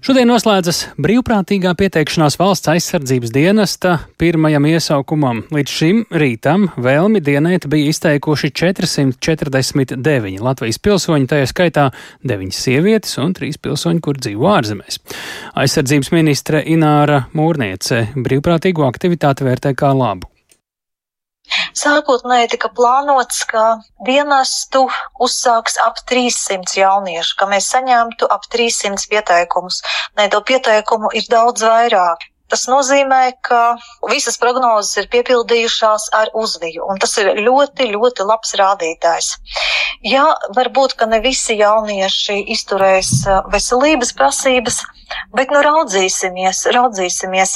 Šodien noslēdzas brīvprātīgā pieteikšanās valsts aizsardzības dienesta pirmajam iesaukumam. Līdz šim rītam vēlmi dienēt bija izteikuši 449 Latvijas pilsoņi, tajā skaitā 9 sievietes un 3 pilsoņi, kur dzīvo ārzemēs. Aizsardzības ministre Ināra Mūrniece brīvprātīgo aktivitāti vērtē kā labu. Sākotnēji tika plānots, ka dienestu uzsāks ap 300 jauniešu, ka mēs saņemtu ap 300 pieteikumus. Nē, to pieteikumu ir daudz vairāk. Tas nozīmē, ka visas prognozes ir piepildījušās ar uzviju, un tas ir ļoti, ļoti labs rādītājs. Jā, varbūt, ka ne visi jaunieši izturēs veselības prasības, bet nu raudzīsimies, raudzīsimies.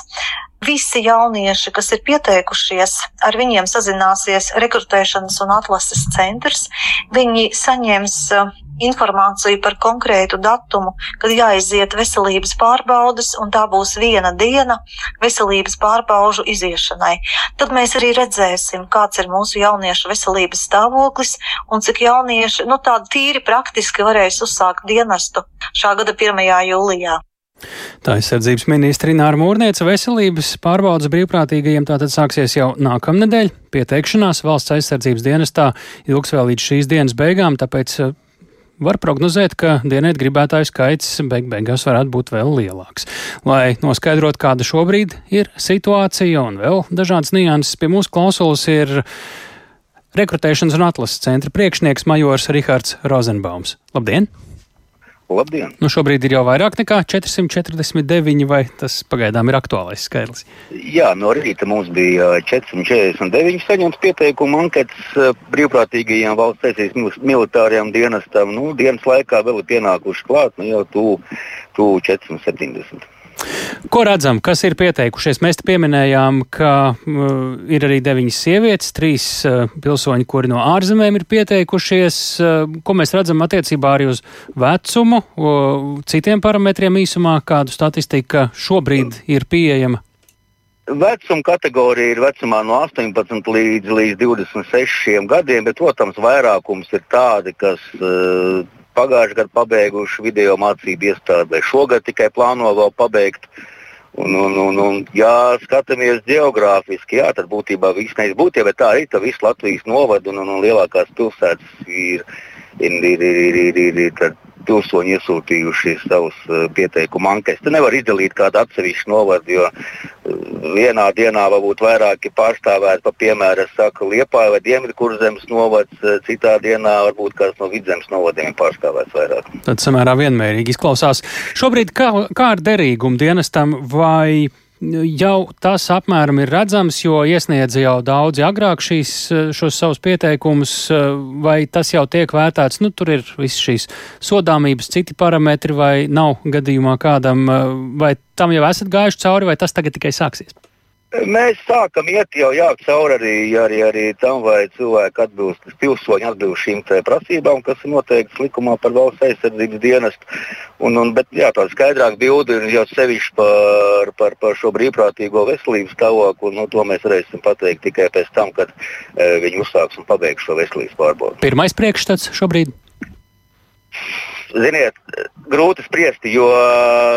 Visi jaunieši, kas ir pieteikušies, ar viņiem sazināsies rekrutēšanas un atlases centrs. Viņi saņems uh, informāciju par konkrētu datumu, kad jāiziet veselības pārbaudas, un tā būs viena diena veselības pārbaužu iziešanai. Tad mēs arī redzēsim, kāds ir mūsu jauniešu veselības stāvoklis un cik jaunieši, nu tādi tīri praktiski varēs uzsākt dienestu šā gada 1. jūlijā. Tā aizsardzības ministra Ināra Mūrnieca veselības pārbaudas brīvprātīgajiem tātad sāksies jau nākamnedēļ. Pieteikšanās valsts aizsardzības dienestā ilgs vēl līdz šīs dienas beigām, tāpēc eh, var prognozēt, ka dienēt gribētāju skaits beig beigās varētu būt vēl lielāks. Lai noskaidrotu, kāda šobrīd ir situācija un vēl dažādas nianses, pie mūsu klausulas ir rekrutēšanas un atlases centra priekšnieks majors Rihards Rozenbaums. Labdien! Labdien! Nu, šobrīd ir jau vairāk nekā 449, vai tas pagaidām ir aktuālais skaitlis? Jā, no rīta mums bija 449 saņemts pieteikumu anketas brīvprātīgajiem valsts aizsardzības militārajām dienestam. Nu, dienas laikā vēl ir pienākuši klāt nu, jau tuvu 470. Ko redzam, kas ir pieteikušies? Mēs te pieminējām, ka uh, ir arī deviņas sievietes, trīs uh, pilsoņi, kuri no ārzemēm ir pieteikušies. Uh, ko mēs redzam attiecībā arī uz vecumu, uh, citiem parametriem īsumā, kādu statistika šobrīd ir pieejama? Vecuma kategorija ir vecumā no 18 līdz, līdz 26 gadiem, bet, protams, vairākums ir tādi, kas uh, pagājušajā gadā pabeiguši video mācību iestādi, vai šogad tikai plāno vēl pabeigt. Un, un, un, un, ja skatāmies geogrāfiski, jā, tad būtībā viss nevis būtībā, bet tā arī tā viss Latvijas novada un, un, un lielākās pilsētas ir, ir, ir, ir, ir, ir, ir pilsoņi iesūtījuši savus uh, pieteikumu anketas. Te nevar izdalīt kādu atsevišķu novadu, jo uh, vienā dienā var būt vairāki pārstāvēti, pa piemēram, saka Liepāja vai Dienvidkurzemes novads, uh, citā dienā varbūt kāds no vidzemes novadiem pārstāvēts vairāk. Tad samērā vienmērīgi izklausās. Šobrīd kā, kā ar derīgumu dienestam vai jau tas apmēram ir redzams, jo iesniedza jau daudzi agrāk šīs, šos savus pieteikumus, vai tas jau tiek vērtēts, nu tur ir viss šīs sodāmības, citi parametri, vai nav gadījumā kādam, vai tam jau esat gājuši cauri, vai tas tagad tikai sāksies? Mēs sākam iet jau jā, cauri arī, arī, arī tam, vai cilvēki atbilst, pilsoņi atbilst šīm prasībām, kas ir noteikts likumā par valsts aizsardzības dienestu. Un, un, bet jā, tāda skaidrāka bilde ir jau sevišķi par, par, par šo brīvprātīgo veselības stāvokli. Nu, to mēs varēsim pateikt tikai pēc tam, kad e, viņi uzsāks un pabeigs šo veselības pārbaudi. Pirmais priekšstats šobrīd? Ziniet, grūti spriest, jo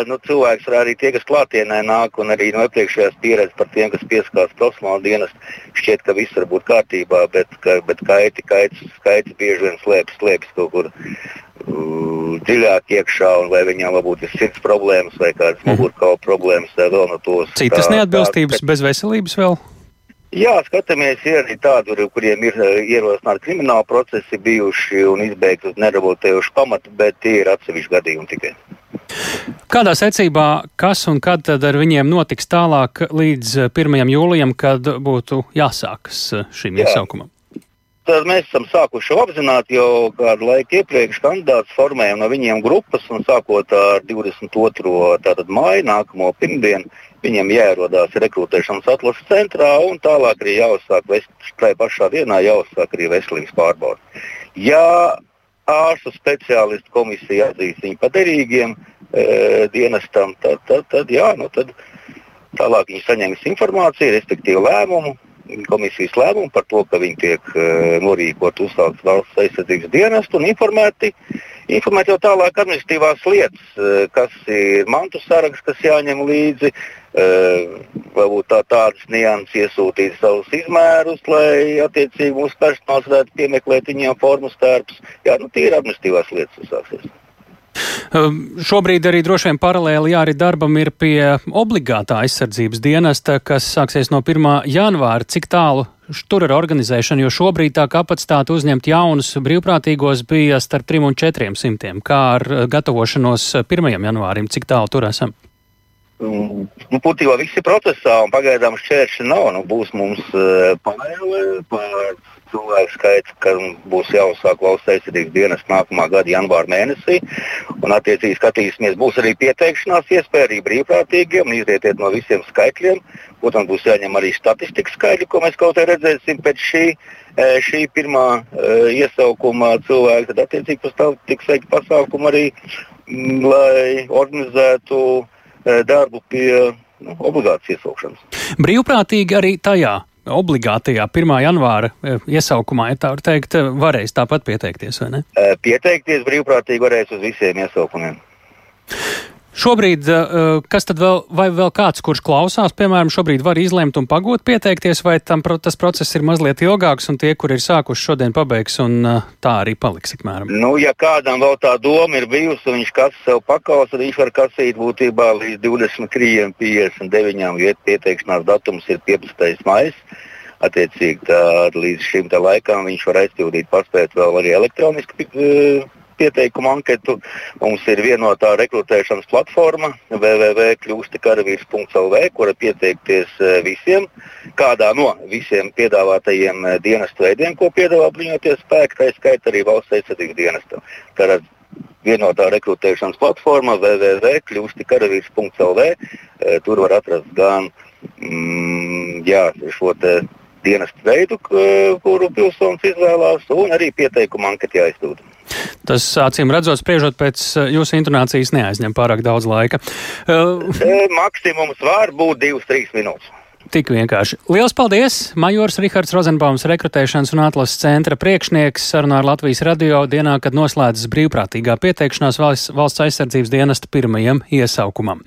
nu, cilvēks arī tie, kas klātienē nāk, un arī no iepriekšējās pieredzes par tiem, kas piesakās profesionāli dienas, šķiet, ka viss var būt kārtībā, bet, ka, bet kaiti, kaits, kaits bieži vien slēpjas, slēpjas kaut kur uh, dziļāk iekšā, un vai viņam varbūt ir sirds problēmas vai kādas mhm. mugurkaula problēmas, vēl no tos. Citas neatbilstības tā, bez veselības vēl? Jā, skatāmies, ir arī tādi, kuriem ir eh, ierosināti krimināli procesi bijuši un izbeigti uz nerabotējušu pamatu, bet tie ir atsevišķi gadījumi tikai. Kādā secībā, kas un kad tad ar viņiem notiks tālāk līdz 1. Eh, jūlijam, kad būtu jāsākas eh, šim Jā. iesaukumam? Tad mēs esam sākuši apzināti jau kādu laiku iepriekš kandidātus formējam no viņiem grupas un sākot ar 22. māju nākamo pirmdienu Viņam jāierodās rekrutēšanas atlases centrā un tālāk arī jāuzsāk, tajā pašā dienā jāuzsāk arī veselības pārbaude. Ja ārstu speciālistu komisija atzīs viņu par derīgiem e, dienestam, tad, tad, tad, jā, nu, tad tālāk viņi saņems informāciju, respektīvi lēmumu, komisijas lēmumu par to, ka viņi tiek e, norīkoti uzsākt valsts aizsardzības dienestu un informēti informēt jau tālāk administratīvās lietas, kas ir mantu saraksts, kas jāņem līdzi. Varbūt tā, tādas nianses iesūtīt savus izmērus, lai attiecīgi mūsu personāls varētu piemeklēt viņiem formas tērpus. Jā, nu, tie ir administratīvās lietas, kas sāksies. Um, šobrīd arī droši vien paralēli jāri darbam ir pie obligātā aizsardzības dienesta, kas sāksies no 1. janvāra. Cik tālu tur ir organizēšana, jo šobrīd tā kapacitāte uzņemt jaunus brīvprātīgos bija starp 3 un 4 simtiem. Kā ar gatavošanos 1. janvārim, cik tālu tur esam? Nu, Būtībā viss ir procesā, un pagaidām šķēršļi nav. Nu, būs mums uh, paneli par cilvēku skaits, kam būs jāuzsāk valsts aizsardzības dienas nākamā gada janvāra mēnesī. Un, attiecīgi, skatīsimies, būs arī pieteikšanās iespēja arī brīvprātīgiem, izrietiet no visiem skaitļiem. Protams, būs jāņem arī statistikas skaitļi, ko mēs kaut kā redzēsim pēc šī, e, šī pirmā uh, iesaukuma cilvēka. Tad, attiecīgi, pastāv tiks veikti pasākumi arī, lai organizētu uh, darbu pie nu, obligātas iesaukšanas. Brīvprātīgi arī tajā obligātajā 1. janvāra e, iesaukumā, ja tā var teikt, e, varēs tāpat pieteikties, vai ne? Pieteikties brīvprātīgi varēs uz visiem iesaukumiem. Šobrīd, kas tad vēl, vai vēl kāds, kurš klausās, piemēram, šobrīd var izlemt un pagot pieteikties, vai tam, tas process ir mazliet ilgāks, un tie, kur ir sākuši šodien, pabeigs, un tā arī paliks, apmēram? Nu, ja kādam vēl tā doma ir bijusi, un viņš kas sev pakaus, tad viņš var kasīt būtībā līdz 23, 59 vietu pieteikšanās datums ir 15. maijs. Attiecīgi, tā, līdz šim laikam viņš var aizpildīt, paspēt vēl arī elektroniski pieteikumu anketu. Mums ir vienotā rekrutēšanas platforma www.kļūstikaravīrs.lv, kura pieteikties eh, visiem, kādā no visiem piedāvātajiem eh, dienestu veidiem, ko piedāvā bruņoties spēki, tā skaitā arī valsts aizsardzības dienestam. Tātad vienotā rekrutēšanas platforma www.kļūstikaravīrs.lv. Eh, tur var atrast gan mm, jā, šo dienestu veidu, kuru pilsonis izvēlās, un arī pieteikumu anketu jāizdod. Tas, acīm redzot, spriežot pēc eh, jūsu intonācijas, neaizņem pārāk daudz laika. Uh, Maksimums var būt 2-3 minūtes. Tik vienkārši. Lielas paldies! Majors Rihards Rozenbaums, rekrutēšanas un atlases centra priekšnieks, sarunā ar Latvijas radio dienā, kad noslēdzas brīvprātīgā pieteikšanās valsts, valsts aizsardzības dienesta pirmajam iesaukumam.